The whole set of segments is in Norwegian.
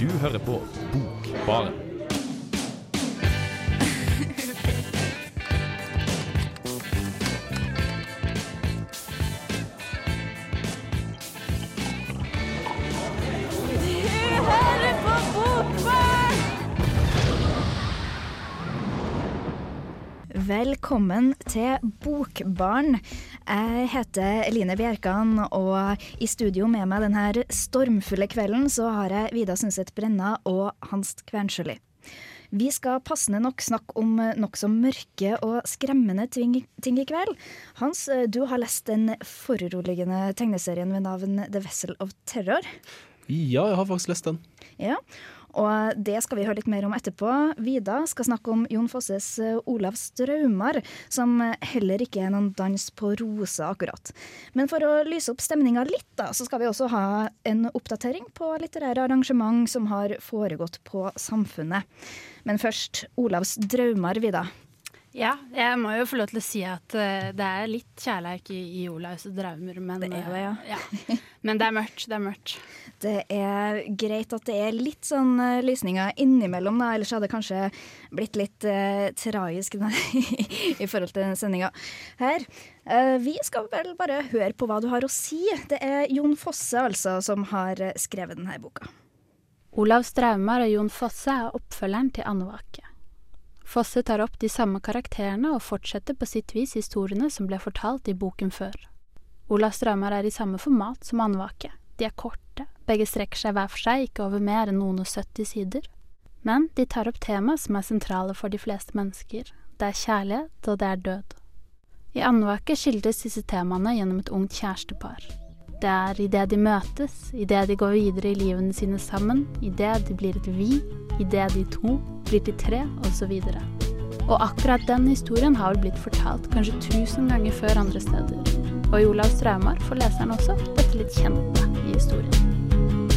Du hører på Bokbaren. Velkommen til Bokbarn. Jeg heter Eline Bjerkan, og i studio med meg denne stormfulle kvelden så har jeg Vida Sundset Brenna og Hans Kvernsjøli. Vi skal passende nok snakke om nokså mørke og skremmende ting, ting, i kveld. Hans, du har lest den foruroligende tegneserien ved navn The Vessel of Terror. Ja, jeg har faktisk lest den. Ja, og det skal vi høre litt mer om etterpå. Vida skal snakke om Jon Fosses eh, Olavs drømmer, som heller ikke er noen dans på roser akkurat. Men for å lyse opp stemninga litt, da, så skal vi også ha en oppdatering på litterære arrangement som har foregått på Samfunnet. Men først Olavs drømmer, Vida. Ja, jeg må jo få lov til å si at uh, det er litt kjærleik i, i Olavs Draumer, men det er det, ja. Uh, ja. Men det er mørkt. Det er mørkt. Det er greit at det er litt sånn uh, lysninger innimellom, da, ellers hadde det kanskje blitt litt uh, tragisk i forhold til sendinga her. vi skal vel bare høre på hva du har å si. Det er Jon Fosse altså som har skrevet denne boka. Olavs draumer og Jon Fosse er oppfølgeren til Andvake. Fosse tar opp de samme karakterene og fortsetter på sitt vis historiene som ble fortalt i boken før. Olavs drømmer er i samme format som Andvake. De er korte, begge strekker seg hver for seg, ikke over mer enn noen og 70 sider. Men de tar opp tema som er sentrale for de fleste mennesker. Det er kjærlighet, og det er død. I Andvake skildres disse temaene gjennom et ungt kjærestepar. Det er idet de møtes, idet de går videre i livene sine sammen, idet de blir et vi, idet de to blir til tre, osv. Og, og akkurat den historien har vel blitt fortalt kanskje tusen ganger før andre steder. Og i Olavs Straumar får leseren også dette litt kjente i historien.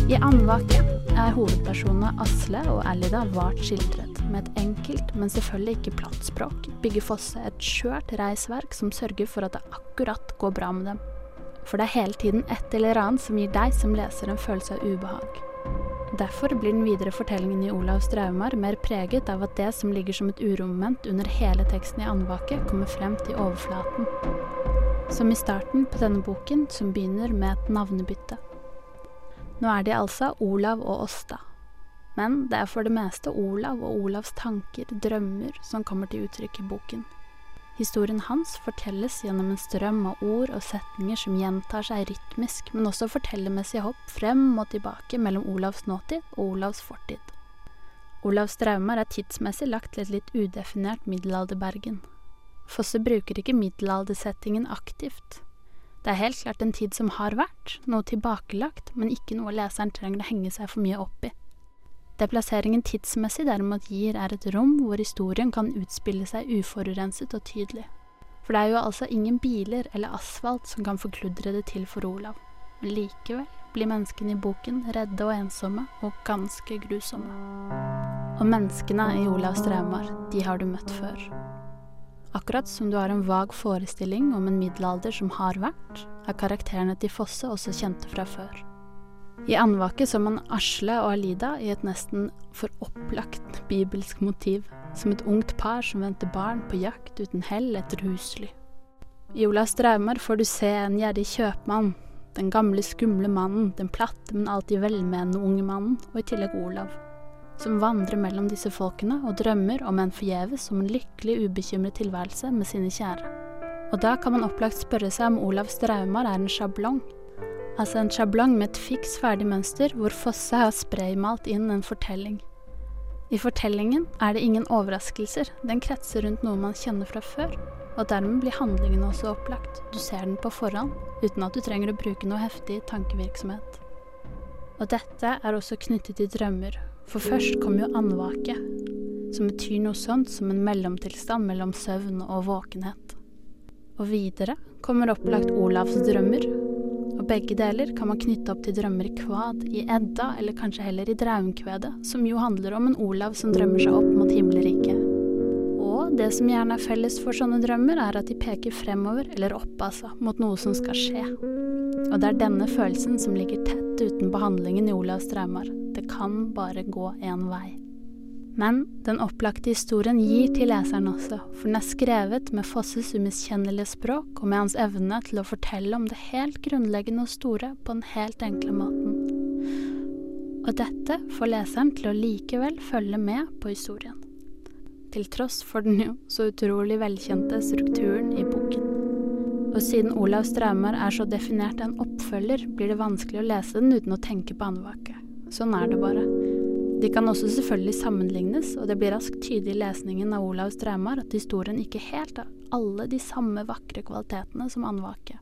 I Andvake er hovedpersonene Asle og Alida vart skildret. Med et enkelt, men selvfølgelig ikke platt språk bygger Fosse et skjørt reisverk som sørger for at det akkurat går bra med dem. For det er hele tiden et eller annet som gir deg som leser en følelse av ubehag. Derfor blir den videre fortellingen i Olavs drømmer mer preget av at det som ligger som et uromoment under hele teksten i andvake, kommer frem til overflaten. Som i starten på denne boken, som begynner med et navnebytte. Nå er de altså Olav og Åsta. Men det er for det meste Olav og Olavs tanker, drømmer, som kommer til uttrykk i boken. Historien hans fortelles gjennom en strøm av ord og setninger som gjentar seg rytmisk, men også fortellermessige hopp frem og tilbake mellom Olavs nåtid og Olavs fortid. Olavs traumer er tidsmessig lagt til et litt udefinert middelalderbergen. Fosse bruker ikke middelaldersettingen aktivt. Det er helt klart en tid som har vært, noe tilbakelagt, men ikke noe leseren trenger å henge seg for mye opp i. Det plasseringen tidsmessig derimot gir, er et rom hvor historien kan utspille seg uforurenset og tydelig. For det er jo altså ingen biler eller asfalt som kan forkludre det til for Olav. Men likevel blir menneskene i boken redde og ensomme, og ganske grusomme. Og menneskene i Olavs traumer, de har du møtt før. Akkurat som du har en vag forestilling om en middelalder som har vært, er karakterene til Fosse også kjente fra før. I andvaket så man Asle og Alida i et nesten for opplagt bibelsk motiv, som et ungt par som venter barn på jakt uten hell etter husly. I Olavs draumer får du se en gjerrig kjøpmann, den gamle, skumle mannen, den platte, men alltid velmenende unge mannen, og i tillegg Olav, som vandrer mellom disse folkene og drømmer om en forgjeves om en lykkelig, ubekymret tilværelse med sine kjære. Og da kan man opplagt spørre seg om Olavs draumer er en sjablong, Altså en sjablong med et fiks ferdig mønster hvor Fosse har spraymalt inn en fortelling. I fortellingen er det ingen overraskelser, den kretser rundt noe man kjenner fra før, og dermed blir handlingen også opplagt, du ser den på forhånd, uten at du trenger å bruke noe heftig tankevirksomhet. Og dette er også knyttet til drømmer, for først kommer jo andvake, som betyr noe sånt som en mellomtilstand mellom søvn og våkenhet. Og videre kommer opplagt Olavs drømmer, begge deler kan man knytte opp til drømmer i kvad, i Edda, eller kanskje heller i Draumkvedet, som jo handler om en Olav som drømmer seg opp mot himmelriket. Og det som gjerne er felles for sånne drømmer, er at de peker fremover, eller opp altså, mot noe som skal skje. Og det er denne følelsen som ligger tett utenpå handlingen i Olavs drømmer, det kan bare gå én vei. Men den opplagte historien gir til leseren også, for den er skrevet med Fosses umiskjennelige språk og med hans evne til å fortelle om det helt grunnleggende og store på den helt enkle måten. Og dette får leseren til å likevel følge med på historien. Til tross for den jo så utrolig velkjente strukturen i boken. Og siden Olav Straumar er så definert en oppfølger, blir det vanskelig å lese den uten å tenke på Andvake. Sånn er det bare. De kan også selvfølgelig sammenlignes, og det blir raskt tydelig i lesningen av Olavs drømmer at historien ikke helt har alle de samme vakre kvalitetene som Andvake.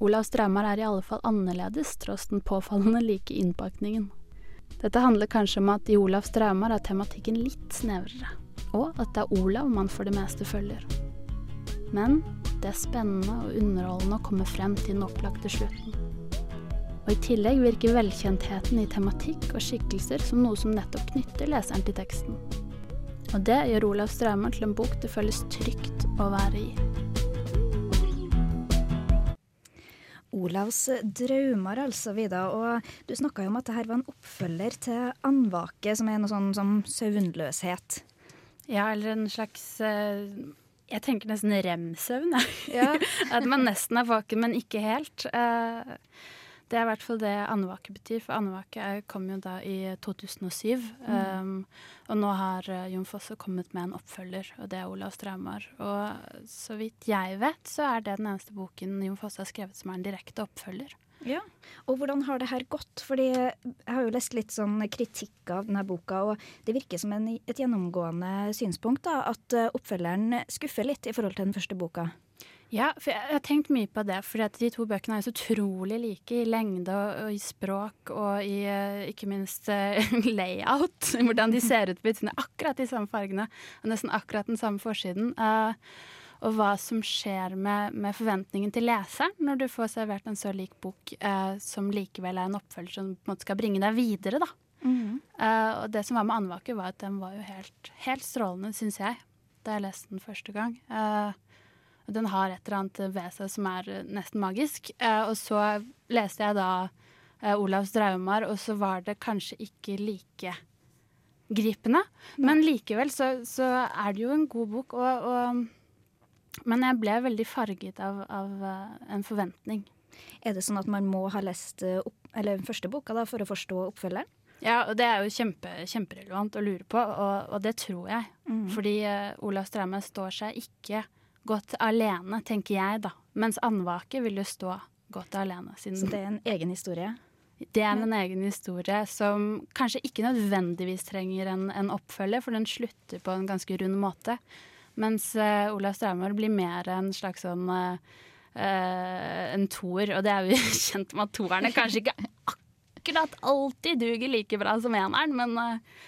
Olavs drømmer er i alle fall annerledes, tross den påfallende like innpakningen. Dette handler kanskje om at i Olavs drømmer er tematikken litt snevrere, og at det er Olav man for det meste følger. Men det er spennende og underholdende å komme frem til den opplagte slutten. Og i tillegg virker velkjentheten i tematikk og skikkelser som noe som nettopp knytter leseren til teksten. Og det gjør Olav Straumer til en bok det føles trygt å være i. Olavs drømmer, altså, Vida. Og du snakka jo om at det her var en oppfølger til Andvake, som er noe sånn som søvnløshet. Ja, eller en slags eh, Jeg tenker nesten rem-søvn. Ja. at man nesten er våken, men ikke helt. Det er i hvert fall det andevake betyr, for andevake kom jo da i 2007. Mm. Um, og nå har uh, Jon Fosse kommet med en oppfølger, og det er Olav Straumar. Og så vidt jeg vet, så er det den eneste boken Jon Fosse har skrevet som er en direkte oppfølger. Ja, Og hvordan har det her gått? Fordi Jeg har jo lest litt sånn kritikk av denne boka, og det virker som en, et gjennomgående synspunkt da, at uh, oppfølgeren skuffer litt i forhold til den første boka. Ja, for jeg, har tenkt mye på det. For de to bøkene er så utrolig like i lengde og, og i språk og i uh, ikke minst uh, layout. Hvordan de ser ut på utsiden. Akkurat de samme fargene og nesten akkurat den samme forsiden. Uh, og hva som skjer med, med, forventningen til leseren når du får servert en så lik bok som likevel er en oppfølger som på en måte skal bringe deg videre. da. Mm. og det som var med Andvaker, var at den var jo helt, helt strålende, syns jeg, da jeg leste den første gang. Uh, den har et eller annet ved seg som er eh, nesten magisk. Eh, og så leste jeg da eh, Olavs Draumar, og så var det kanskje ikke like gripende. Men likevel så, så er det jo en god bok. Og, og, men jeg ble veldig farget av, av, en forventning. Er det sånn at man må ha lest opp, eller første boka da, for å forstå oppfølgeren? Ja, og det er jo kjempe, kjemperelevant å lure på, og, og det tror jeg. Mm. Fordi uh, Olav Straume står seg ikke godt alene, tenker jeg, da. Mens Andvake vil jo stå godt alene. Så det er en egen historie? Det er en egen historie som kanskje ikke nødvendigvis trenger en, en oppfølger, for den slutter på en ganske rund måte. Mens uh, Olav Straumar blir mer en slags sånn uh, uh, en toer, og det er jo kjent med at toerne kanskje ikke akkurat alltid duger like bra som eneren, men,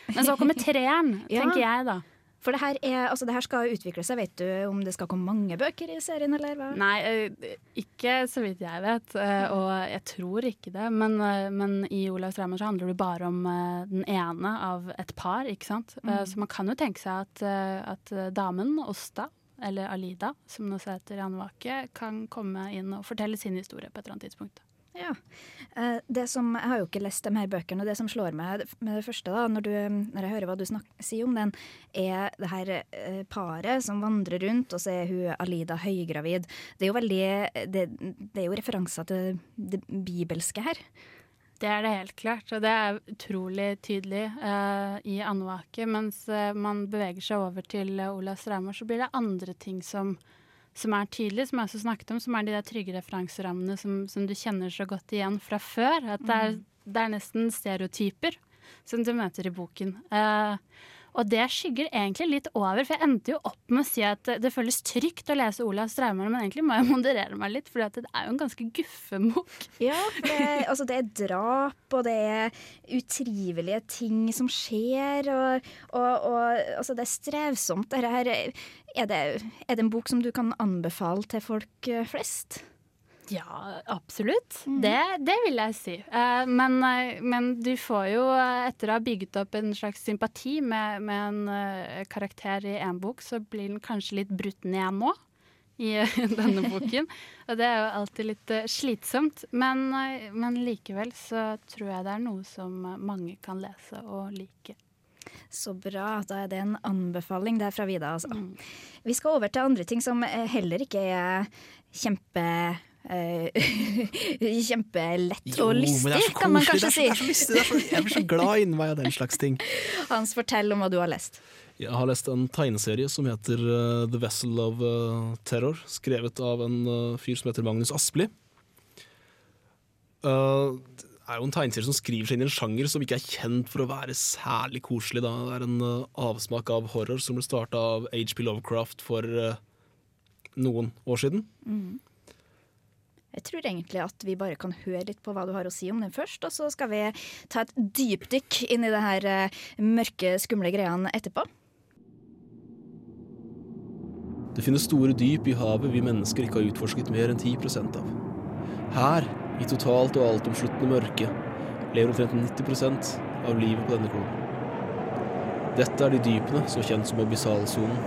men så kommer treeren, tenker jeg da. For det her, er, altså det her, skal utvikle seg. Vet du om det skal komme mange bøker i serien, eller hva? Nei, eh, ikke så vidt jeg vet, eh, og jeg tror ikke det. Men, eh, men i Olav Reimer så handler det bare om den ene av et par, ikke sant. Mm. Så man kan jo tenke seg at, at damen, Åsta, eller Alida, som nå heter i Andvake, kan komme inn og fortelle sin historie på et eller annet tidspunkt. Ja. Eh, det som, jeg har jo ikke lest de her bøkene, og det som slår meg med det første, da, når, du, når jeg hører hva du sier om den, er det her eh, paret som vandrer rundt, og så er hun Alida høygravid. Det er jo veldig Det, det er jo referanser til det bibelske her. Det er det helt klart, og det er utrolig tydelig uh, i Andvake. Mens man beveger seg over til Ola Straumar, så blir det andre ting som som er tydelig, som jeg også snakket om, som er de der trygge referanserammene som, som du kjenner så godt igjen fra før. At det er, mm. det er nesten stereotyper som du møter i boken. Uh, og det skygger egentlig litt over, for jeg endte jo opp med å si at det føles trygt å lese Olav Straumer, men egentlig må jeg moderere meg litt, for det er jo en ganske guffen bok. Ja, det, altså det er drap, og det er utrivelige ting som skjer, og, og, og altså det er strevsomt. Dette her, er, det, er det en bok som du kan anbefale til folk eh, flest? Ja, absolutt. Mm. Det, det, vil jeg si. Uh, men, uh, men, du får jo, etter å ha bygget opp en slags sympati med, med en karakter i én bok, så blir den kanskje litt brutt ned nå. i denne boken. Og det er jo alltid litt uh, slitsomt. Men, men, likevel så tror jeg det er noe som mange kan lese og like. Så bra. Da er det en anbefaling der fra Vida, altså. Mm. Vi skal over til andre ting som heller ikke er kjempe Eh, kjempelett og lystig, kan man kanskje si. Det er så, lystig, er så, jeg blir så glad inni meg av den slags ting. Hans, fortell om hva du har lest. Jeg har lest en tegneserie som heter uh, The Vessel of uh, Terror, skrevet av en uh, fyr som heter Magnus Aspli. det er jo en tegneserie som skriver seg inn i en sjanger som ikke er kjent for å være særlig koselig. Da. Det er en avsmak av horror som ble starta av HP Lovecraft for noen år siden. Mm. Jeg tror egentlig at vi bare kan høre litt på hva du har å si om den først, og så skal vi ta et dypdykk inn i det her uh, mørke, skumle greiene etterpå. Det finnes store dyp i havet vi mennesker ikke har utforsket mer enn 10% av. Her, i totalt og altomsluttende mørke, lever omtrent 90% av livet på denne kloden. Dette er de dypene, så kjent som abyssalsonen,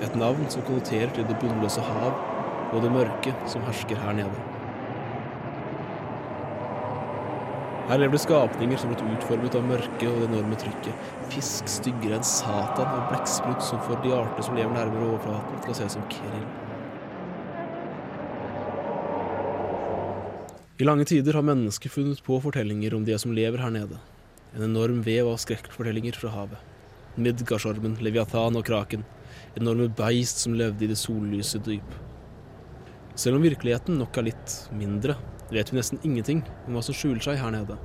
et navn som konnoterer til det bunnløse hav og det mørke som hersker her nede. Her lever det skapninger som blitt utformet av mørket og det enorme trykket. Fisk styggere enn Satan og blekksprut som får de arter som lever nærmere overflaten, til å se som krill. I lange tider har mennesker funnet på fortellinger om det som lever her nede. En enorm vev av skrekkfortellinger fra havet. Midgardsormen, Leviathan og kraken. Enorme beist som levde i det sollyse dyp. Selv om virkeligheten nok er litt mindre, vet vi nesten ingenting om hva som skjuler seg her nede.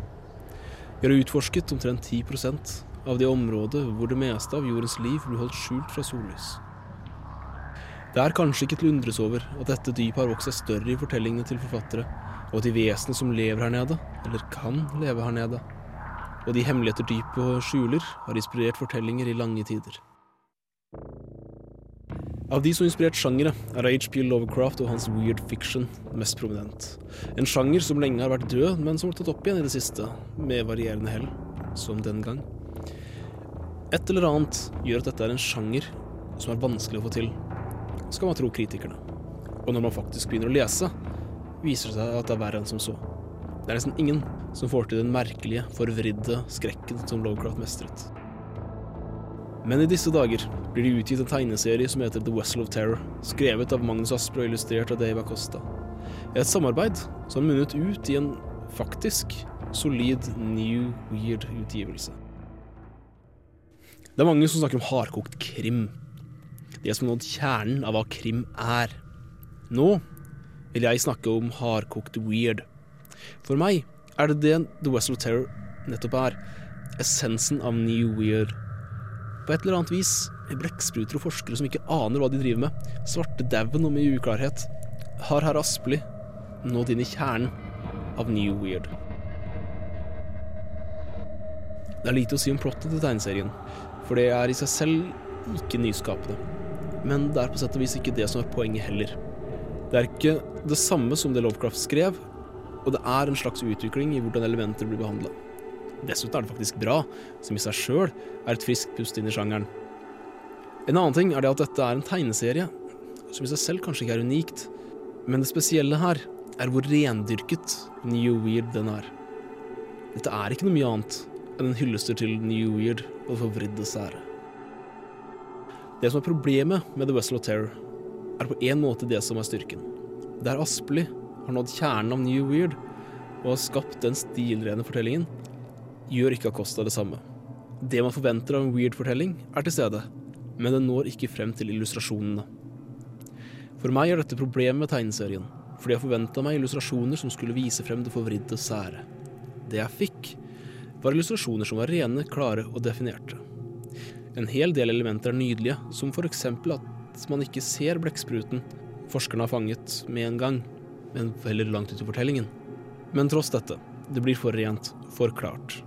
Vi har utforsket omtrent 10% av det området hvor det meste av jordens liv blir holdt skjult fra sollys. Det er kanskje ikke til å undres over at dette dypet har vokst seg større i fortellingene til forfattere, og de vesenene som lever her nede, eller kan leve her nede, og de hemmeligheter dypet skjuler, har inspirert fortellinger i lange tider. Av de som inspirerte inspirert sjangere, er HP Lovecraft og hans weird fiction mest prominent. En sjanger som lenge har vært død, men som har tatt opp igjen i det siste, med varierende hell, som den gang. Et eller annet gjør at dette er en sjanger som er vanskelig å få til, skal man tro kritikerne. Og når man faktisk begynner å lese, viser det seg at det er verre enn som så. Det er nesten ingen som får til den merkelige, forvridde skrekken som Lovecraft mestret. Men i disse dager blir det utgitt en tegneserie som heter The Wessel of Terror, skrevet av Magnus Asper og illustrert av Dave Acosta. Et samarbeid som munnet ut i en faktisk solid new weird-utgivelse. Det er mange som snakker om hardkokt krim. Det som har nådd kjernen av hva krim er. Nå vil jeg snakke om hardkokt weird. For meg er det det The West of Terror nettopp er. Essensen av new weird på et eller annet vis blekkspruter og forskere som ikke aner hva de driver med, svartedauden og mye uklarhet, har herr Aspli nådd inn i kjernen av New Weird. Det er lite å si om plottet til tegneserien, for det er i seg selv ikke nyskapende. Men det er på sett og vis ikke det som er poenget heller. Det er ikke det samme som det Lovecraft skrev, og det er en slags utvikling i hvordan elementer blir behandla. Dessuten er det faktisk bra, som i seg sjøl er et friskt pust inn i sjangeren. En annen ting er det at dette er en tegneserie, som i seg selv kanskje ikke er unikt, men det spesielle her er hvor rendyrket New Weird den er. Dette er ikke noe mye annet enn en hyllester til New Weird og det forvridde sære. Det som er problemet med The Wessel of Terror, er på en måte det som er styrken. Der Aspli har nådd kjernen av New Weird og har skapt den stilrene fortellingen, gjør ikke Acosta det samme. Det man forventer av en weird-fortelling, er til stede, men den når ikke frem til illustrasjonene. For meg er dette problemet med tegneserien, fordi jeg forventa meg illustrasjoner som skulle vise frem det forvridde sære. Det jeg fikk, var illustrasjoner som var rene, klare og definerte. En hel del elementer er nydelige, som for eksempel at man ikke ser blekkspruten forskerne har fanget med en gang, men heller langt ut i fortellingen. Men tross dette, det blir for rent, for klart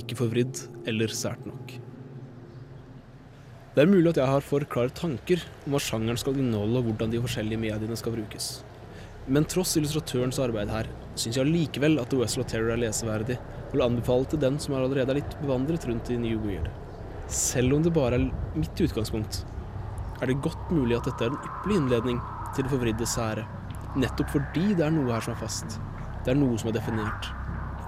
ikke forvridd eller sært nok. Det er mulig at jeg har for klare tanker om hva sjangeren skal inneholde og hvordan de forskjellige mediene skal brukes. Men tross illustratørens arbeid her, syns jeg likevel at The Wessel Terror er leseverdig, og vil anbefale til den som allerede er litt bevandret rundt i New Weird. Selv om det bare er mitt utgangspunkt, er det godt mulig at dette er en ypperlig innledning til det forvridde særet. Nettopp fordi det er noe her som er fast. Det er noe som er definert.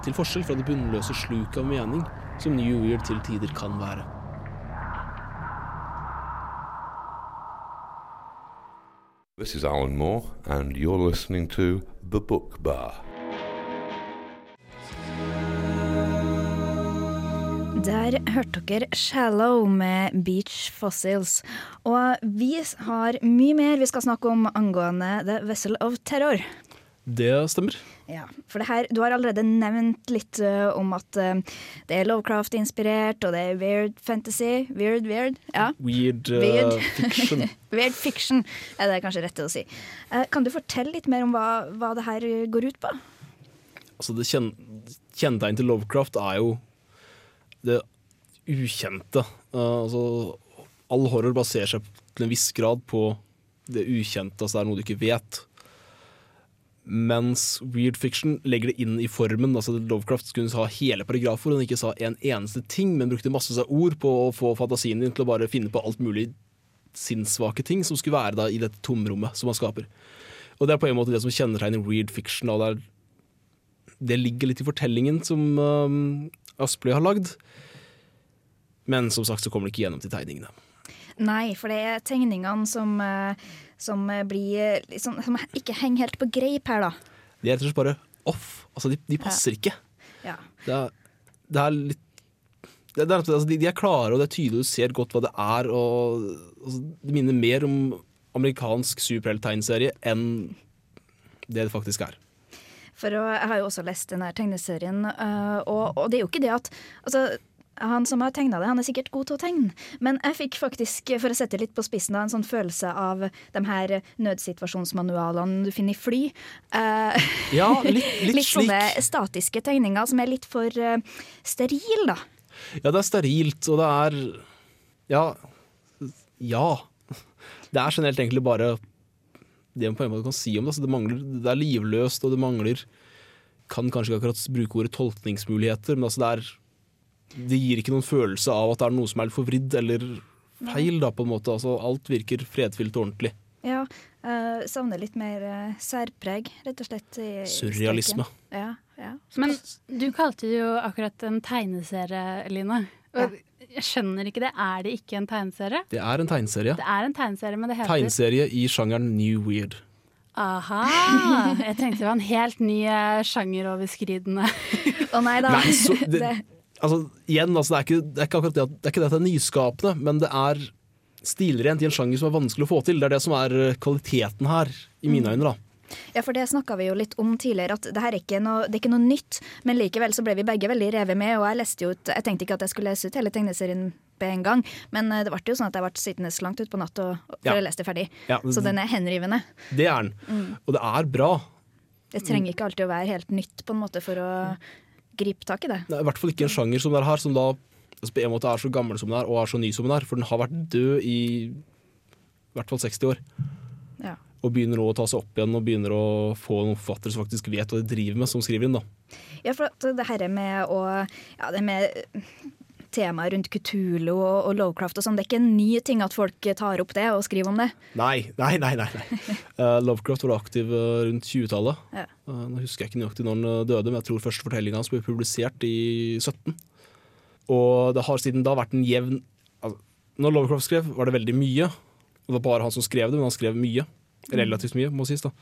Til forskjell fra det bunnløse sluket av mening som New Year til tider kan være. This is Alan Moore, and you're listening to The Book Bar. Der hørte dere 'Shallow' med Beach Fossils. Og vi har mye mer vi skal snakke om angående The Vessel of Terror. Det stemmer. Ja, for det her, Du har allerede nevnt litt uh, om at uh, det er Lovecraft-inspirert, og det er weird fantasy. Weird, weird. Ja. Weird, uh, Weird. fiction. Weird fiction er det kanskje rett å si. kan du fortelle litt mer om hva, hva det her går ut på? Altså det kjen Kjennetegnet til Lovecraft er jo det ukjente. altså, all horror baserer seg til en viss grad på det ukjente, altså det er noe du ikke vet. Mens weird fiction legger det inn i formen. altså Lovecraft skulle ha hele paragrafer og han ikke sa en eneste ting, men brukte masse ord på å få fantasien din til å bare finne på alt mulig sinnssvake ting som skulle være da i dette tomrommet som han skaper. Og Det er på en måte det som kjennetegner weird fiction. og det, er, det ligger litt i fortellingen som um, Aspløy har lagd. Men som sagt så kommer det ikke gjennom til tegningene. Nei, for det er tegningene som, eh, som blir liksom, Som ikke henger helt på greip her, da. De er rett og slett bare off. Altså, de, de passer ja. ikke. Ja. Det, er, det er litt det er, altså, de, de, er klare, og det er tydelig du ser godt hva det er. Og, altså, det minner mer om amerikansk superhelttegnserie enn det det faktisk er. For Jeg har jo også lest denne tegneserien, øh, og, og, det er jo ikke det at altså, han som har tegna det, han er sikkert god til å tegne, men jeg fikk faktisk, for å sette litt på spissen, da, en sånn følelse av de her nødsituasjonsmanualene du finner i fly. Uh, ja, litt, litt, litt sånne statiske tegninger som er litt for uh, sterile, da. Ja, det er sterilt, og det er Ja. Ja. Det er generelt egentlig bare det man på en måte kan si om det. Altså, det, mangler, det er livløst, og det mangler Kan kanskje ikke akkurat bruke ordet tolkningsmuligheter, men altså det er det gir ikke noen følelse av at det er noe som er litt forvridd eller feil. Da, på en måte. Altså, alt virker fredfylt og ordentlig. Ja, uh, savner litt mer uh, særpreg, rett og slett. I, Surrealisme. Ja, ja. Men du kalte det jo akkurat en tegneserie, Line. Ja. Jeg skjønner ikke det. Er det ikke en tegneserie? Det er en tegneserie. Det er en tegneserie, men det heter Tegneserie i sjangeren New Weird. Aha! Jeg tenkte det var en helt ny eh, sjangeroverskridende Å oh, nei da. Nei, så, det, altså, igjen, altså, det, er ikke, det, er ikke, akkurat det, at, det er ikke det at det er nyskapende, men det er stilrent i en sjanger som er vanskelig å få til. Det er det som er eh, kvaliteten her, i mine øyne. da. Ja, for det snakka vi jo litt om tidligere, at det her er ikke noe, det er ikke noe nytt. Men likevel så ble vi begge veldig revet med, og jeg leste jo ut Jeg tenkte ikke at jeg skulle lese ut hele tegneserien på en gang, men eh, det ble jo sånn at jeg ble sittende langt utpå natt før ja. jeg leste ferdig. Ja, så den er henrivende. Det er den. Mm. Og det er bra. Det trenger ikke alltid å være helt nytt på en måte for å gripe tak i det. Er I hvert fall ikke en sjanger som det her, som da altså på en måte er så gammel som den er, og er så ny som den er. For den har vært død i i hvert fall 60 år. Ja. Og begynner å ta seg opp igjen og begynner å få noen forfattere som faktisk vet hva de driver med, som skriver inn. da. Ja, for det her med å ja, det med temaet rundt Kutulu og, og Lovecraft og sånn. Det er ikke en ny ting at folk tar opp det og skriver om det? Nei, nei, nei. nei. Uh, Lovecraft var aktiv uh, rundt 20-tallet. Ja. Uh, nå husker jeg ikke nøyaktig når han døde, men jeg tror første fortellinga hans ble publisert i 17. Og det har siden da vært en jevn altså, Når Lovecraft skrev, var det veldig mye. Det var bare han som skrev det, men han skrev mye. Relativt mye, må sies. da.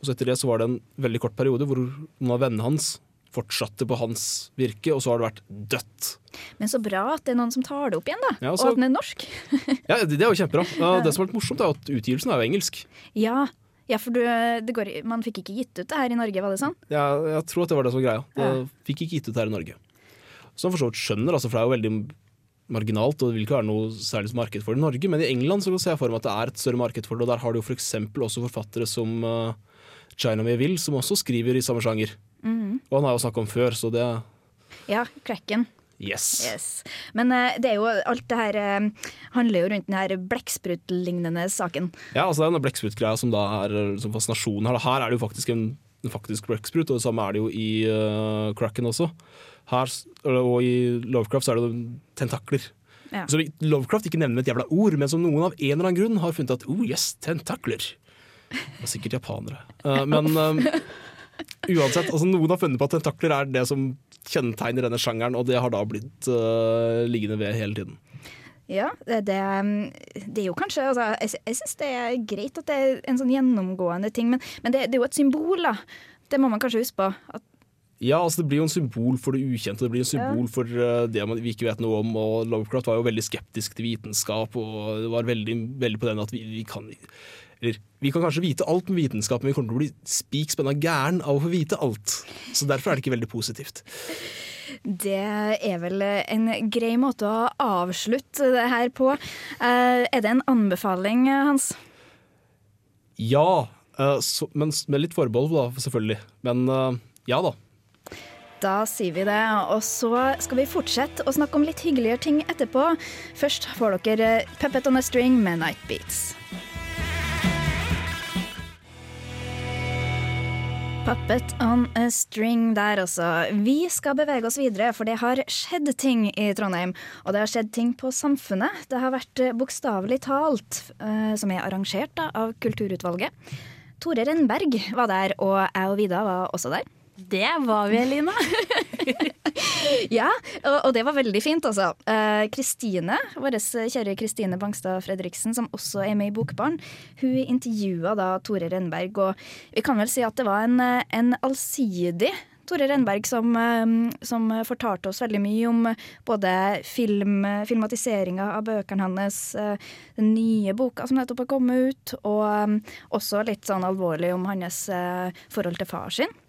Og så etter det så var det en veldig kort periode hvor noen av vennene hans fortsatte på hans virke, og så har det vært dødt. Men så bra at det er noen som tar det opp igjen, da. Ja, altså, og at den er norsk. ja, det, det, er jo kjempebra. Det som er litt morsomt, er at utgivelsen er jo engelsk. Ja, ja for du, går, man fikk ikke gitt ut det her i Norge, var det sånn? Ja, jeg tror at det var det som var greia. Det ja. fikk ikke gitt ut det her i Norge. Som for så vidt skjønner, altså, for det er jo veldig marginalt, og det vil ikke være noe særlig marked for det i Norge, men i England så ser jeg for meg at det er et større marked for det, og der har du f.eks. også forfattere som uh, China Will, som også skriver i samme sjanger. Mm. Og han har jo snakka om før, så det Ja, Cracken. Yes. yes. Men uh, det er jo alt det her uh, handler jo rundt den her blekksprutlignende saken. Ja, altså det er den blekkspruttgreia som da er som fascinasjonen her. Her er det jo faktisk en, en faktisk blekksprut, og det samme er det jo i Cracken også. Her, og i Lovecraft så er det tentakler. Ja. Så Lovecraft ikke nevner med et jævla ord, men som noen av en eller annen grunn har funnet at oh yes, tentakler. Det er sikkert japanere. Uh, men uh, uansett, altså noen har funnet på at tentakler er det som kjennetegner denne sjangeren, og det har da blitt uh, liggende ved hele tiden. Ja, det, det, det, er jo kanskje altså, Jeg, jeg syns det er greit at det er en sånn gjennomgående ting, men, men det, det, er jo et symbol, da. Det må man kanskje huske på. At ja, altså det blir jo en symbol for det ukjente, det blir en symbol for uh, det vi ikke vet noe om. og Lovecraft var jo veldig skeptisk til vitenskap, og det var veldig, veldig på den at vi, vi, kan Eller vi kan kanskje vite alt med vitenskap, men vi kommer til å bli spik spenna gæren av å få vite alt. Så derfor er det ikke veldig positivt. Det er vel en grei måte å avslutte det her på. Uh, er det en anbefaling, Hans? Ja, uh, så, men med litt forbehold, da, selvfølgelig. Men ja da. Da sier vi det. Og så skal vi fortsette å snakke om litt hyggeligere ting etterpå. Først får dere Puppet on a String med Night Beats. Puppet on a string der, altså. Vi skal bevege oss videre, for det har skjedd ting i Trondheim. Og det har skjedd ting på Samfunnet. Det har vært eh, bokstavelig talt, uh, som er arrangert da, av Kulturutvalget. Tore Rennberg var der, og jeg og Vida var også der. Det var vi, Elina. ja, og, det var veldig fint, altså. Eh, Kristine, vår kjære Kristine Bangstad Fredriksen, som også er med i Bokbarn, hun intervjua da Tore Renberg, og vi kan vel si at det var en, en allsidig Tore Renberg som, eh, som, fortalte oss veldig mye om både film, filmatiseringa av bøkene hans, eh, den nye boka som nettopp har kommet ut, og også litt sånn alvorlig om hans forhold til far sin.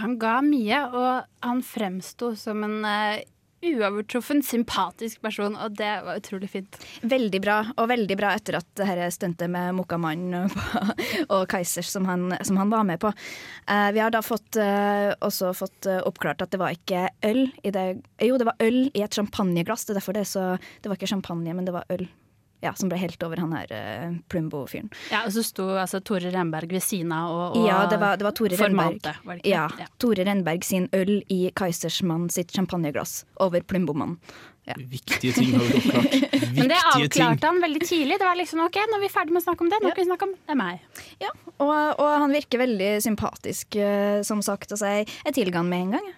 Han ga mye, og han fremsto som en uh, uovertruffen, sympatisk person, og det var utrolig fint. Veldig bra, og veldig bra etter at dette stuntet med Mokkamannen og Keisers som han, som han, var med på. Uh, vi har da fått, uh, også fått oppklart at det var ikke øl i det Jo, det var øl i et champagneglass, det er derfor det så Det var ikke champagne, men det var øl ja, som ble helt over han her uh, Plumbo-fyren. Ja, Og så sto altså, Tore Renberg ved siden av og, og Ja, det var, det var Tore formante, Renberg. Ja, ja, Tore Renberg sin øl i Kaisersmann sitt champagneglass over Plumbo-mannen. Ja. Viktige ting har vi oppklart. Viktige Men det avklarte han veldig tidlig. Det var liksom ok, Nå er vi ferdig med å snakke om det, nå kan vi snakke om det er meg. Ja, og, og, han virker veldig sympatisk, uh, som sagt. Altså, jeg, jeg tilga han med en gang.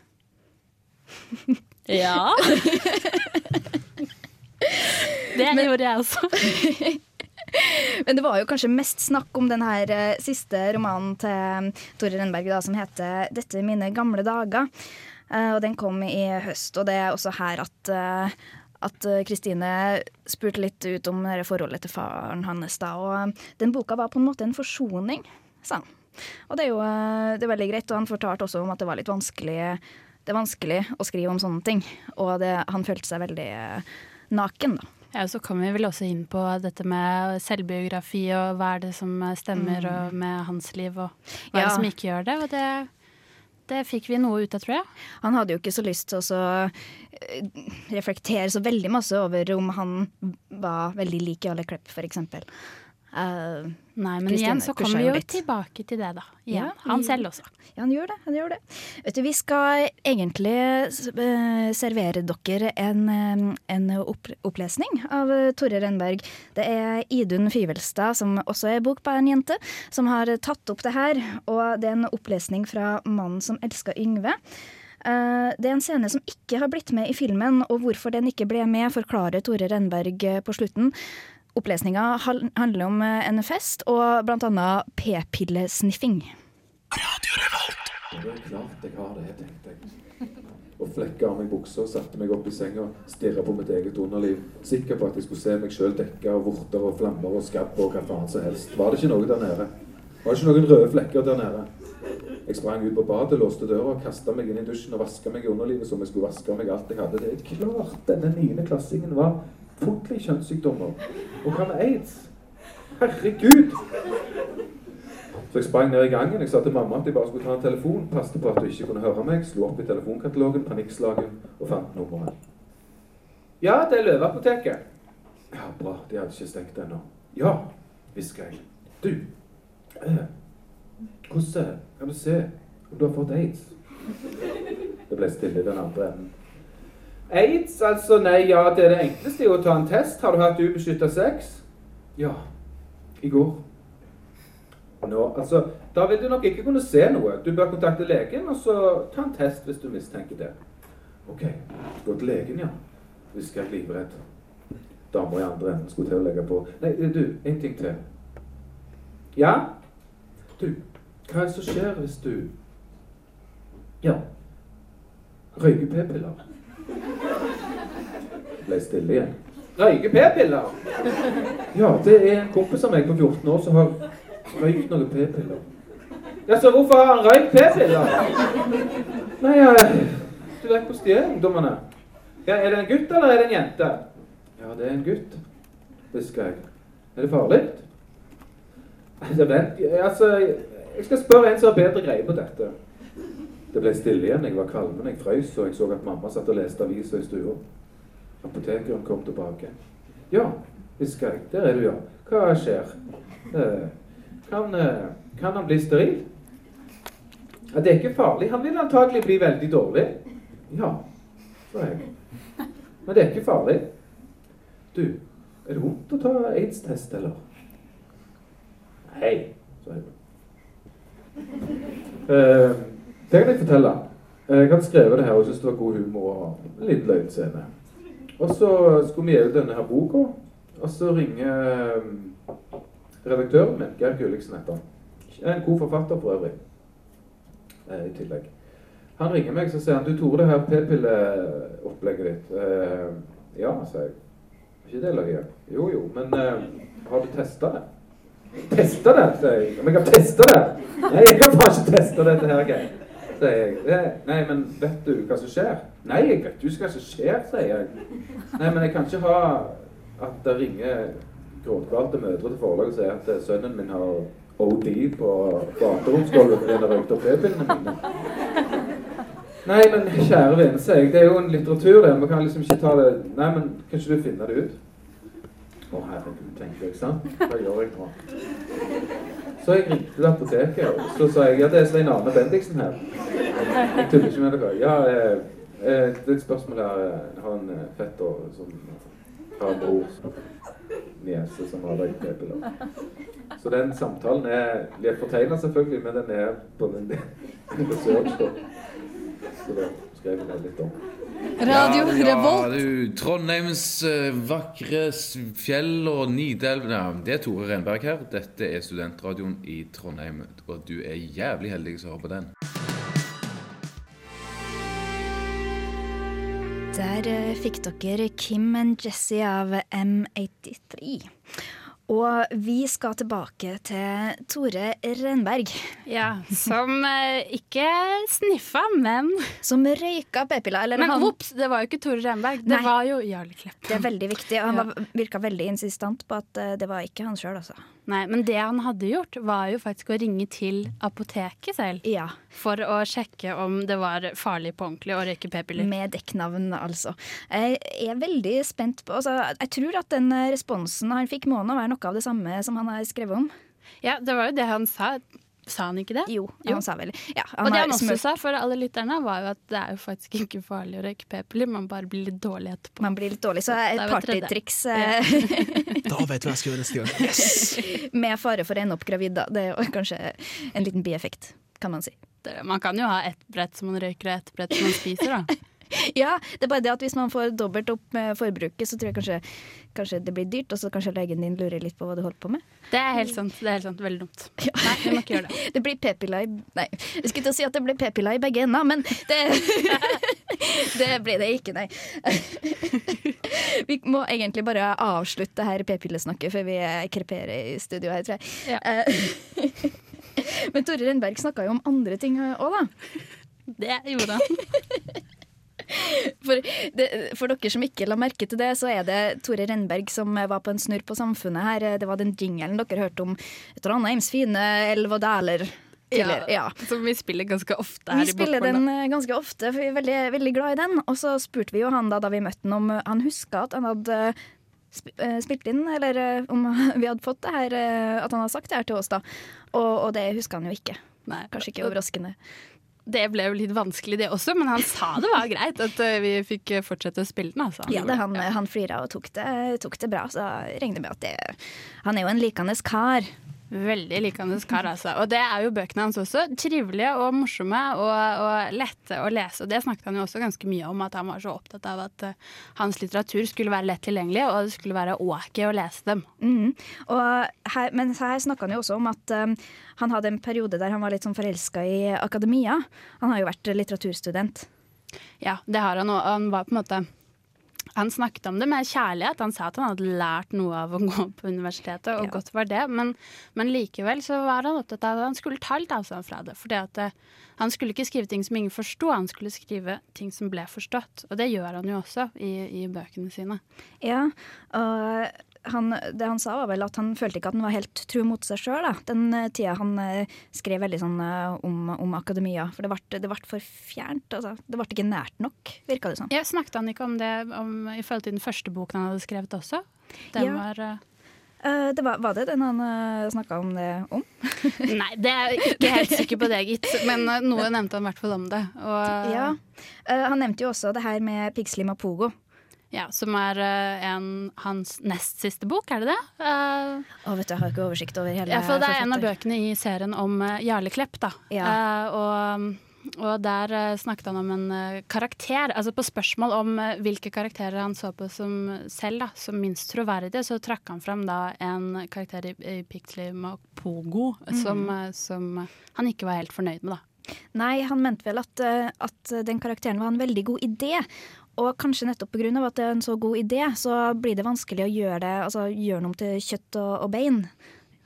ja. Det Men, gjorde jeg også. Men det var jo kanskje mest snakk om den her uh, siste romanen til Tore Renberg da, som heter 'Dette er mine gamle dager'. Uh, og Den kom i høst, og det er også her at uh, at Kristine spurte litt ut om forholdet til faren hans. da, og Den boka var på en måte en forsoning, sa han. Og det er jo det er veldig greit. Og han fortalte også om at det var litt vanskelig, det er vanskelig å skrive om sånne ting. Og det, han følte seg veldig naken, da. Ja, Så kommer vi vel også inn på dette med selvbiografi og hva er det som stemmer mm. med hans liv, og hva ja. er det som ikke gjør det. Og det, det fikk vi noe ut av, tror jeg. Han hadde jo ikke så lyst til å eh, reflektere så veldig masse over om han var veldig lik Jarle Klepp, f.eks. Uh, Nei, men Christine, igjen så kommer vi jo litt. tilbake til det, da. Ja, han selv også. Ja, han gjør det. han gjør det. Vet du, Vi skal egentlig uh, servere dere en, en opplesning av Tore Renberg. Det er Idun Fyvelstad, som også er bokbærjente, som har tatt opp det her. Og det er en opplesning fra 'Mannen som elska Yngve'. Uh, det er en scene som ikke har blitt med i filmen, og hvorfor den ikke ble med, forklarer Tore Renberg på slutten. Opplesninga handler om eh, en fest og bl.a. p-pillesniffing. Radio Revolt. Det er klart jeg har det, tenkte jeg. Og flekka av meg buksa, satte meg opp i senga, stirra på mitt eget underliv. Sikker på at jeg skulle se meg sjøl dekka av vorter og flammer og skabb og hva faen som helst. Var det ikke noe der nede? Var det ikke noen røde flekker der nede? Jeg sprang ut på badet, låste døra, kasta meg inn i dusjen og vaska meg i underlivet som jeg skulle vaske meg alt jeg hadde. Det er klart denne niendeklassingen var fryktelig kjønnssykdommer. Og hva med aids? Herregud! Så jeg sprang ned i gangen. Jeg sa til mamma at jeg bare skulle ta en telefon. Passet på at du ikke kunne høre meg. Slo opp i telefonkatalogen, panikkslagen, og fant nummeret. Ja, det er Løveapoteket. Ja, bra. De hadde ikke stengt ennå. Ja, hviska jeg. Du, eh, hvordan kan du se om du har fått aids? Det ble stille i den andre enden. Aids, altså Nei, ja, det er det enkleste å ta en test. Har du hatt ubeskytta sex? Ja. I går. Nå, altså, Da vil du nok ikke kunne se noe. Du bør kontakte legen og så ta en test hvis du mistenker det. OK, gå til legen, ja. Hvisker jeg livredd. Damer i andre enden skulle til å legge på. Nei, du, en ting til. Ja? Du, hva er det som skjer hvis du Ja. Røyker p-piller? Ble stille igjen. Røyker p-piller? Ja, det er en kompis av meg på 14 år som har røykt noen p-piller. Ja, så hvorfor har han røykt p-piller? Nei, du vet hvordan de er, ungdommene. Ja, er det en gutt eller er det en jente? Ja, det er en gutt, hvisker jeg. Er det farlig? Altså, vent, altså, jeg skal spørre en som har bedre greie på dette. Det ble stille igjen. Jeg var kvalmen, jeg frøs, og jeg så at mamma satt og leste avisa i stua. Apotekeren kom tilbake. Ja, hvisker jeg. Der er du, ja. Hva skjer? Eh, kan, eh, kan han bli steril? Ja, det er ikke farlig. Han vil antagelig bli veldig dårlig. Ja, sa jeg. Men det er ikke farlig. Du, er det vondt å ta aids-test, eller? Nei, sa jeg. Eh, det kan jeg fortelle. Jeg hadde skrevet det her og syntes det var god humor og en liten løgnscene. Og så skulle vi gi ut denne her boka, og så ringer eh, redaktøren min, Geir Gulliksen heter han. En god forfatter for øvrig, eh, i tillegg. Han ringer meg så sier han, du Tore, det her p-pilleopplegget ditt. Eh, ja, sier jeg. Ikke det løye? Jo, jo, men har du testa det? Testa det, sier jeg. Men jeg har testa det? Nei, jeg har faen ikke testa dette her, Geir. Sier jeg. det. Nei, men vet du hva som skjer? Nei, jeg vet jo ikke hva som skjer, sier jeg. Nei, men jeg kan ikke ha at det ringer gråtkvalte mødre til forlaget og sier at eh, sønnen min har OD på bateromsgulvet fordi han har røykt opp p-pillene mine. Nei, men kjære vene, sier jeg, det er jo en litteratur det, vi kan liksom ikke ta det Nei, men kan ikke du finne det ut? Å herregud, tenker jeg, sant? Hva gjør jeg nå? Så jeg ringte til apoteket, og så sa jeg ja, det er Svein Arne Bendiksen her. Jeg tuller ikke med dere. Ja, eh, eh, det er et spørsmål her. Jeg har en eh, fetter som har en bror, niese, som har røykt p-piller. Så den samtalen er litt fortegna selvfølgelig, men den er på den research, da. Så da skrev jeg litt om. Radio ja, Revolt. du, Trondheims eh, vakre fjell og Nidelv ja, Det er Tore Renberg her. Dette er studentradioen i Trondheim, og du er jævlig heldig som hører på den. Der eh, fikk dere Kim and Jesse av M83. Og vi skal tilbake til Tore Renberg, Ja, som eh, ikke sniffa, men som røyka p-piller. Men han, ops, det var jo ikke Tore Renberg. Det Nei. var jo Jarle Klepp. det er veldig viktig. Og han ja. virka veldig insistent på at eh, det var ikke han sjøl, altså. Nei, men det han hadde gjort, var jo faktisk å ringe til apoteket selv. Ja, For å sjekke om det var farlig på ordentlig å røyke p-piller. med dekknavn, altså. Jeg er veldig spent på altså, Jeg tror at den responsen han fikk, må nå være noe av det samme som han har skrevet om. Ja, det var jo det han sa. Sa han ikke det? Jo, Jo. han sa vel ja, Og det han også smurt- sa for alle lytterne, var jo at det er jo faktisk ikke farlig å røyke p-piller, man bare blir litt dårlig etterpå. Man blir litt dårlig, så et partytriks ja. Da vet du hva jeg skal gjøre neste gang. Yes! med fare for å ende opp gravid, da. Det er jo kanskje en liten bieffekt, kan man si. Det- Man kan jo ha ett brett som man røyker, og ett brett som man spiser, da. Ja, det er bare det at hvis man får dobbelt opp med forbruket, så tror jeg kanskje, kanskje det blir dyrt, og så kanskje legen din lurer litt på hva du holder på med. Det er helt sant. det er helt sant, Veldig dumt. Nei, vi må ikke gjøre det. Det blir p-piller i Nei, jeg skulle til å si at det blir p-piller i begge ender, men det Det blir det ikke, nei. Vi må egentlig bare avslutte her p-pillesnakket før vi kreperer i studio her, tror jeg. Ja. Men Tore Renberg snakka jo om andre ting òg, da. Det gjorde han. For, det, for dere som ikke la merke til det, så er det Tore Renberg som var på en snurr på Samfunnet her. Det var den jingelen dere hørte om Trondheims fine elv og daler. Ja, Ja. Som vi spiller ganske ofte her Vi i spiller den eh, ganske ofte, for vi er veldig, veldig glad i den. Og så spurte vi jo han da, da vi møtte han om eh, han huska at han hadde eh, spilt inn, eller eh, om vi hadde fått det her, eh, at han hadde sagt det her til oss, da. Og, og det huska han jo ikke. Nei. Kanskje ikke overraskende. Det ble jo litt vanskelig det også, men han sa det var greit at eh, vi fikk eh, fortsette å spille den. Altså. Ja, det, han, han flira og tok det, tok det bra, så regner med at det Han er jo en likende kar. Veldig likende kar, altså. Og det er jo bøkene hans også. Trivelige og morsomme og, og, lette å lese. Og det snakket han jo også ganske mye om, at han var så opptatt av at uh, hans litteratur skulle være lett tilgjengelig, og det skulle være ok å lese dem. Mm. Her, men her snakka han jo også om at um, han hadde en periode der han var litt sånn forelska i akademia. Han har jo vært litteraturstudent. Ja, det har han, og han var på en måte han snakket om det med kjærlighet. Han sa at han hadde lært noe av å gå på universitetet, og ja. godt var det. Men, men, likevel så var han opptatt av at han skulle ta litt avstand fra det. For eh, han skulle ikke skrive ting som ingen forsto, han skulle skrive ting som ble forstått. Og det gjør han jo også i, i bøkene sine. Ja, og han, det han sa, var vel at han følte ikke at han var helt tro mot seg sjøl den uh, tida han uh, skrev veldig sånn uh, om, om, akademia. For det ble for fjernt. Altså. Det ble ikke nært nok, virka det som. Ja, snakket han ikke om det om, i forhold til den første boken han hadde skrevet også? Den ja. var det var, var, det den han uh, snakka om det om? Nei, det er jeg ikke helt sikker på det, gitt. Men uh, noe nevnte han i hvert fall om det. Og, ja. Han nevnte jo også det her med Pixley Mapogo. Ja, Som er uh, en, hans nest siste bok, er det det? Uh, oh, vet du, Jeg har ikke oversikt over hele ja, for Det er en av bøkene i serien om uh, Jarle Klepp. da. Ja. Uh, og, og, der snakket han om en karakter. altså På spørsmål om hvilke karakterer han så på som selv da, som minst troverdige, så trakk han fram da en karakter i, i Pixley Mapogo mm. som, som, han ikke var helt fornøyd med. da. Nei, han mente vel at, at den karakteren var en veldig god idé. Og kanskje nettopp pga. at det er en så god idé, så blir det vanskelig å gjøre det, altså gjøre noe om til kjøtt og, og bein.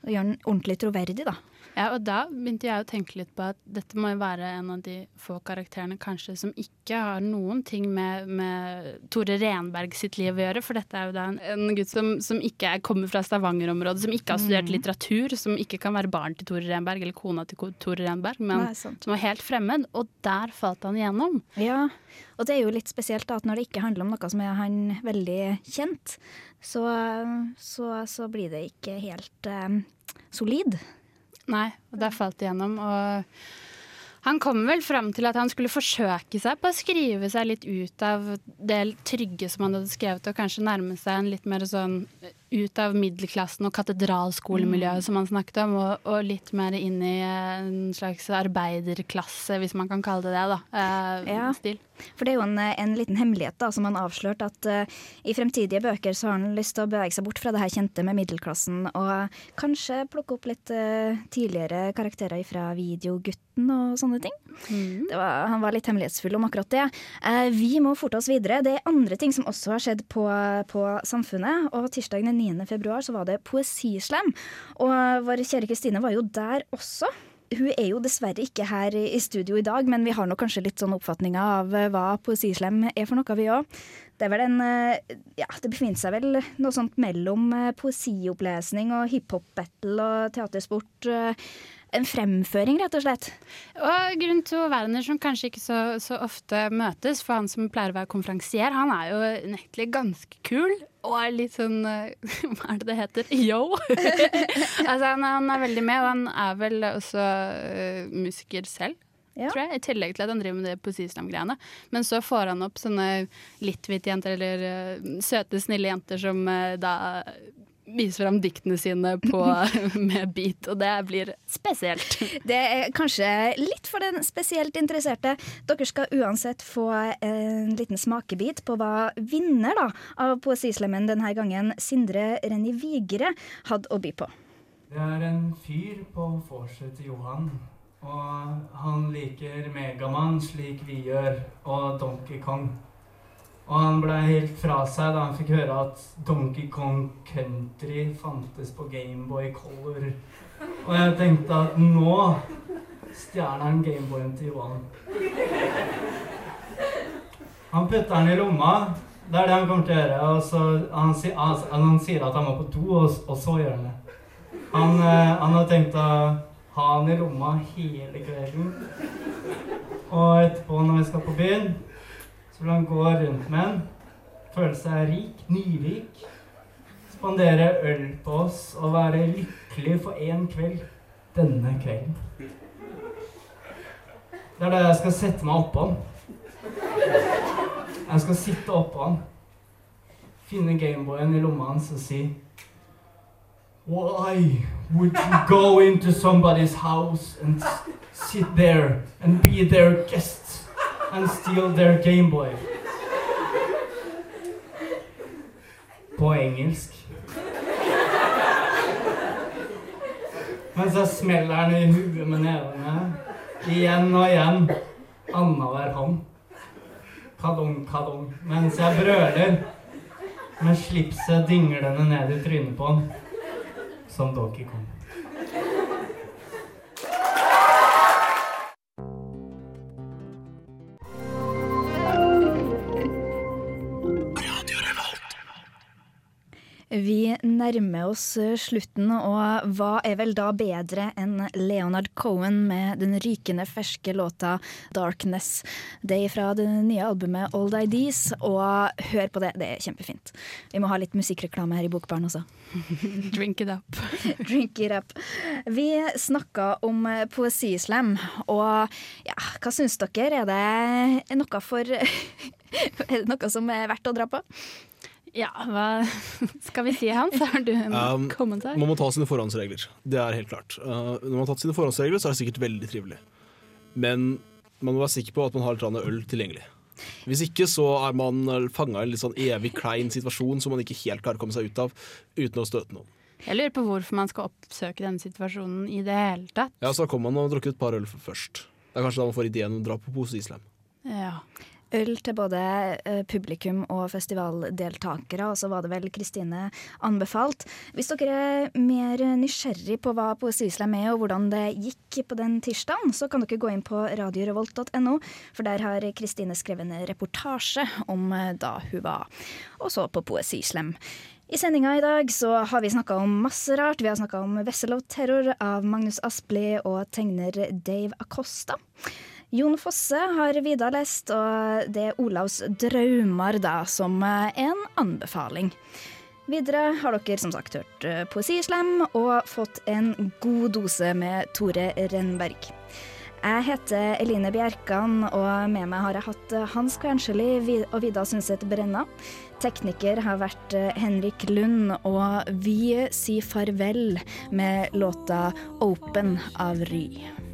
Og gjøre den ordentlig troverdig, da. Ja, og da begynte jeg å tenke litt på at dette må jo være en av de få karakterene kanskje som ikke har noen ting med, med Tore Renberg sitt liv å gjøre. For dette er jo da en, en gutt som, som ikke er, kommer fra Stavanger-området, som ikke har studert mm. litteratur, som ikke kan være barn til Tore Renberg eller kona til Tore Renberg, men Nei, som var helt fremmed. Og der falt han igjennom. Ja, og det er jo litt spesielt da, at når det ikke handler om noe som er han veldig kjent, så, så, så blir det ikke helt eh, solid. Nei, og der falt det gjennom. Og han kom vel fram til at han skulle forsøke seg på å skrive seg litt ut av det trygge som han hadde skrevet, og kanskje nærme seg en litt mer sånn ut av middelklassen og katedralskolemiljøet mm. som han snakket om, og, og, litt mer inn i en slags arbeiderklasse, hvis man kan kalle det det, da. Eh, ja. Stil. For det er jo en, en liten hemmelighet da, som han avslørte, at uh, i fremtidige bøker så har han lyst til å bevege seg bort fra det her kjente med middelklassen, og kanskje plukke opp litt uh, tidligere karakterer fra Videogutten og sånne ting. Mm. Var, han var litt hemmelighetsfull om akkurat det. Uh, vi må forte oss videre. Det er andre ting som også har skjedd på, på Samfunnet, og tirsdag den 9. februar så var det poesislam. Og vår kjære Kristine var jo der også. Hun er jo dessverre ikke her i studio i dag, men vi har nok kanskje litt sånn oppfatninger av eh, hva poesislam er for noe, vi òg. Det er vel en eh, Ja, det befinner seg vel noe sånt mellom eh, poesiopplesning og hiphop-battle og teatersport en fremføring, rett og slett. Og grunn være der som kanskje ikke så, så, ofte møtes, for han som pleier å være konferansier, han er jo unektelig ganske kul. Og er litt sånn Hva er det det heter? Yo! altså, han, han, er veldig med, og han er vel også uh, musiker selv. Ja. Tror jeg, I tillegg til at han driver med det poesislam-greiene. Men så får han opp sånne litt hvite jenter, eller uh, søte, snille jenter som uh, da viser fram diktene sine på, med beat, og det blir spesielt. Det er kanskje litt for den spesielt interesserte. Dere skal uansett få en liten smakebit på hva vinner da, av Poesislemmen denne gangen, Sindre Renny Vigre, hadde å by på. Det er en fyr på vorset til Johan. Og han liker Megamann slik vi gjør, og Donkey Kong. Og han ble helt fra seg da han fikk høre at Donkey Kong Country fantes på Gameboy Color. Og jeg tenkte at nå stjeler han Gameboyen til Johan. Han putter den i lomma. Det er det han kommer til å gjøre. Og så, han, altså, han, sier at han må på do, og, og så gjør han det. Han, eh, han har tenkt å ha den i lomma hele kvelden. Og etterpå, når vi skal på byen så vil han gå rundt med en, føle seg rik, nyrik, spandere øl på oss og være lykkelig for én kveld denne kvelden. Det er da jeg skal sette meg oppå han. Jeg skal sitte oppå han, finne Gameboyen i lomma hans og si Why would you go into somebody's house and sit there and be their guest and steal their Gameboy? På engelsk. Mens jeg smeller den i huet med nevene. Igjen og igjen. Annenhver hånd. Kadong, kadong. Mens jeg brøler. Med slipset dinglende ned i trynet på han. Som nærmer oss eh, slutten, og hva er vel da bedre enn Leonard Cohen med den rykende ferske låta 'Darkness'. Det er fra det nye albumet 'Old Ideas', og hør på det, det er kjempefint. Vi må ha litt musikkreklame her i Bokbarn også. Drink it up. Drink it up. Vi snakka om eh, poesislam, og ja, hva syns dere? Er det noe for Er det noe som er verdt å dra på? Ja, hva skal vi si, Hans? Har du en Um, kommentar? Man må ta sine forhåndsregler. Det er helt klart. Uh, når man har tatt sine forhåndsregler, så er det sikkert veldig trivelig. Men man må være sikker på at man har litt øl tilgjengelig. Hvis ikke så er man fanga i en litt sånn evig klein situasjon som man ikke helt klarer å komme seg ut av uten å støte noen. Jeg lurer på hvorfor man skal oppsøke denne situasjonen i det hele tatt. Ja, Så kommer man og har drukket et par øl først. Det er kanskje da man får ideen om å dra på Pose Islam. Ja. Øl til både eh, publikum og festivaldeltakere, og så var det vel Kristine anbefalt. Hvis dere er mer nysgjerrig på hva Poesislam er og hvordan det gikk på den tirsdagen, så kan dere gå inn på radiorevolt.no, for der har Kristine skrevet en reportasje om eh, da hun var og så på Poesislam. I sendinga i dag så har vi snakka om masse rart. Vi har snakka om Vessel of Terror av Magnus Aspli og tegner Dave Acosta. Jon Fosse har Vidar lest, og det er Olavs drømmer da, som eh, en anbefaling. Videre har dere som sagt hørt Poesislem og fått en god dose med Tore Renberg. Jeg heter Eline Bjerkan, og med meg har jeg hatt eh, Hans Kvernsjøli og Vida Sundset Brenna. Tekniker har vært eh, Henrik Lund, og vi sier farvel med låta 'Open' av Ry.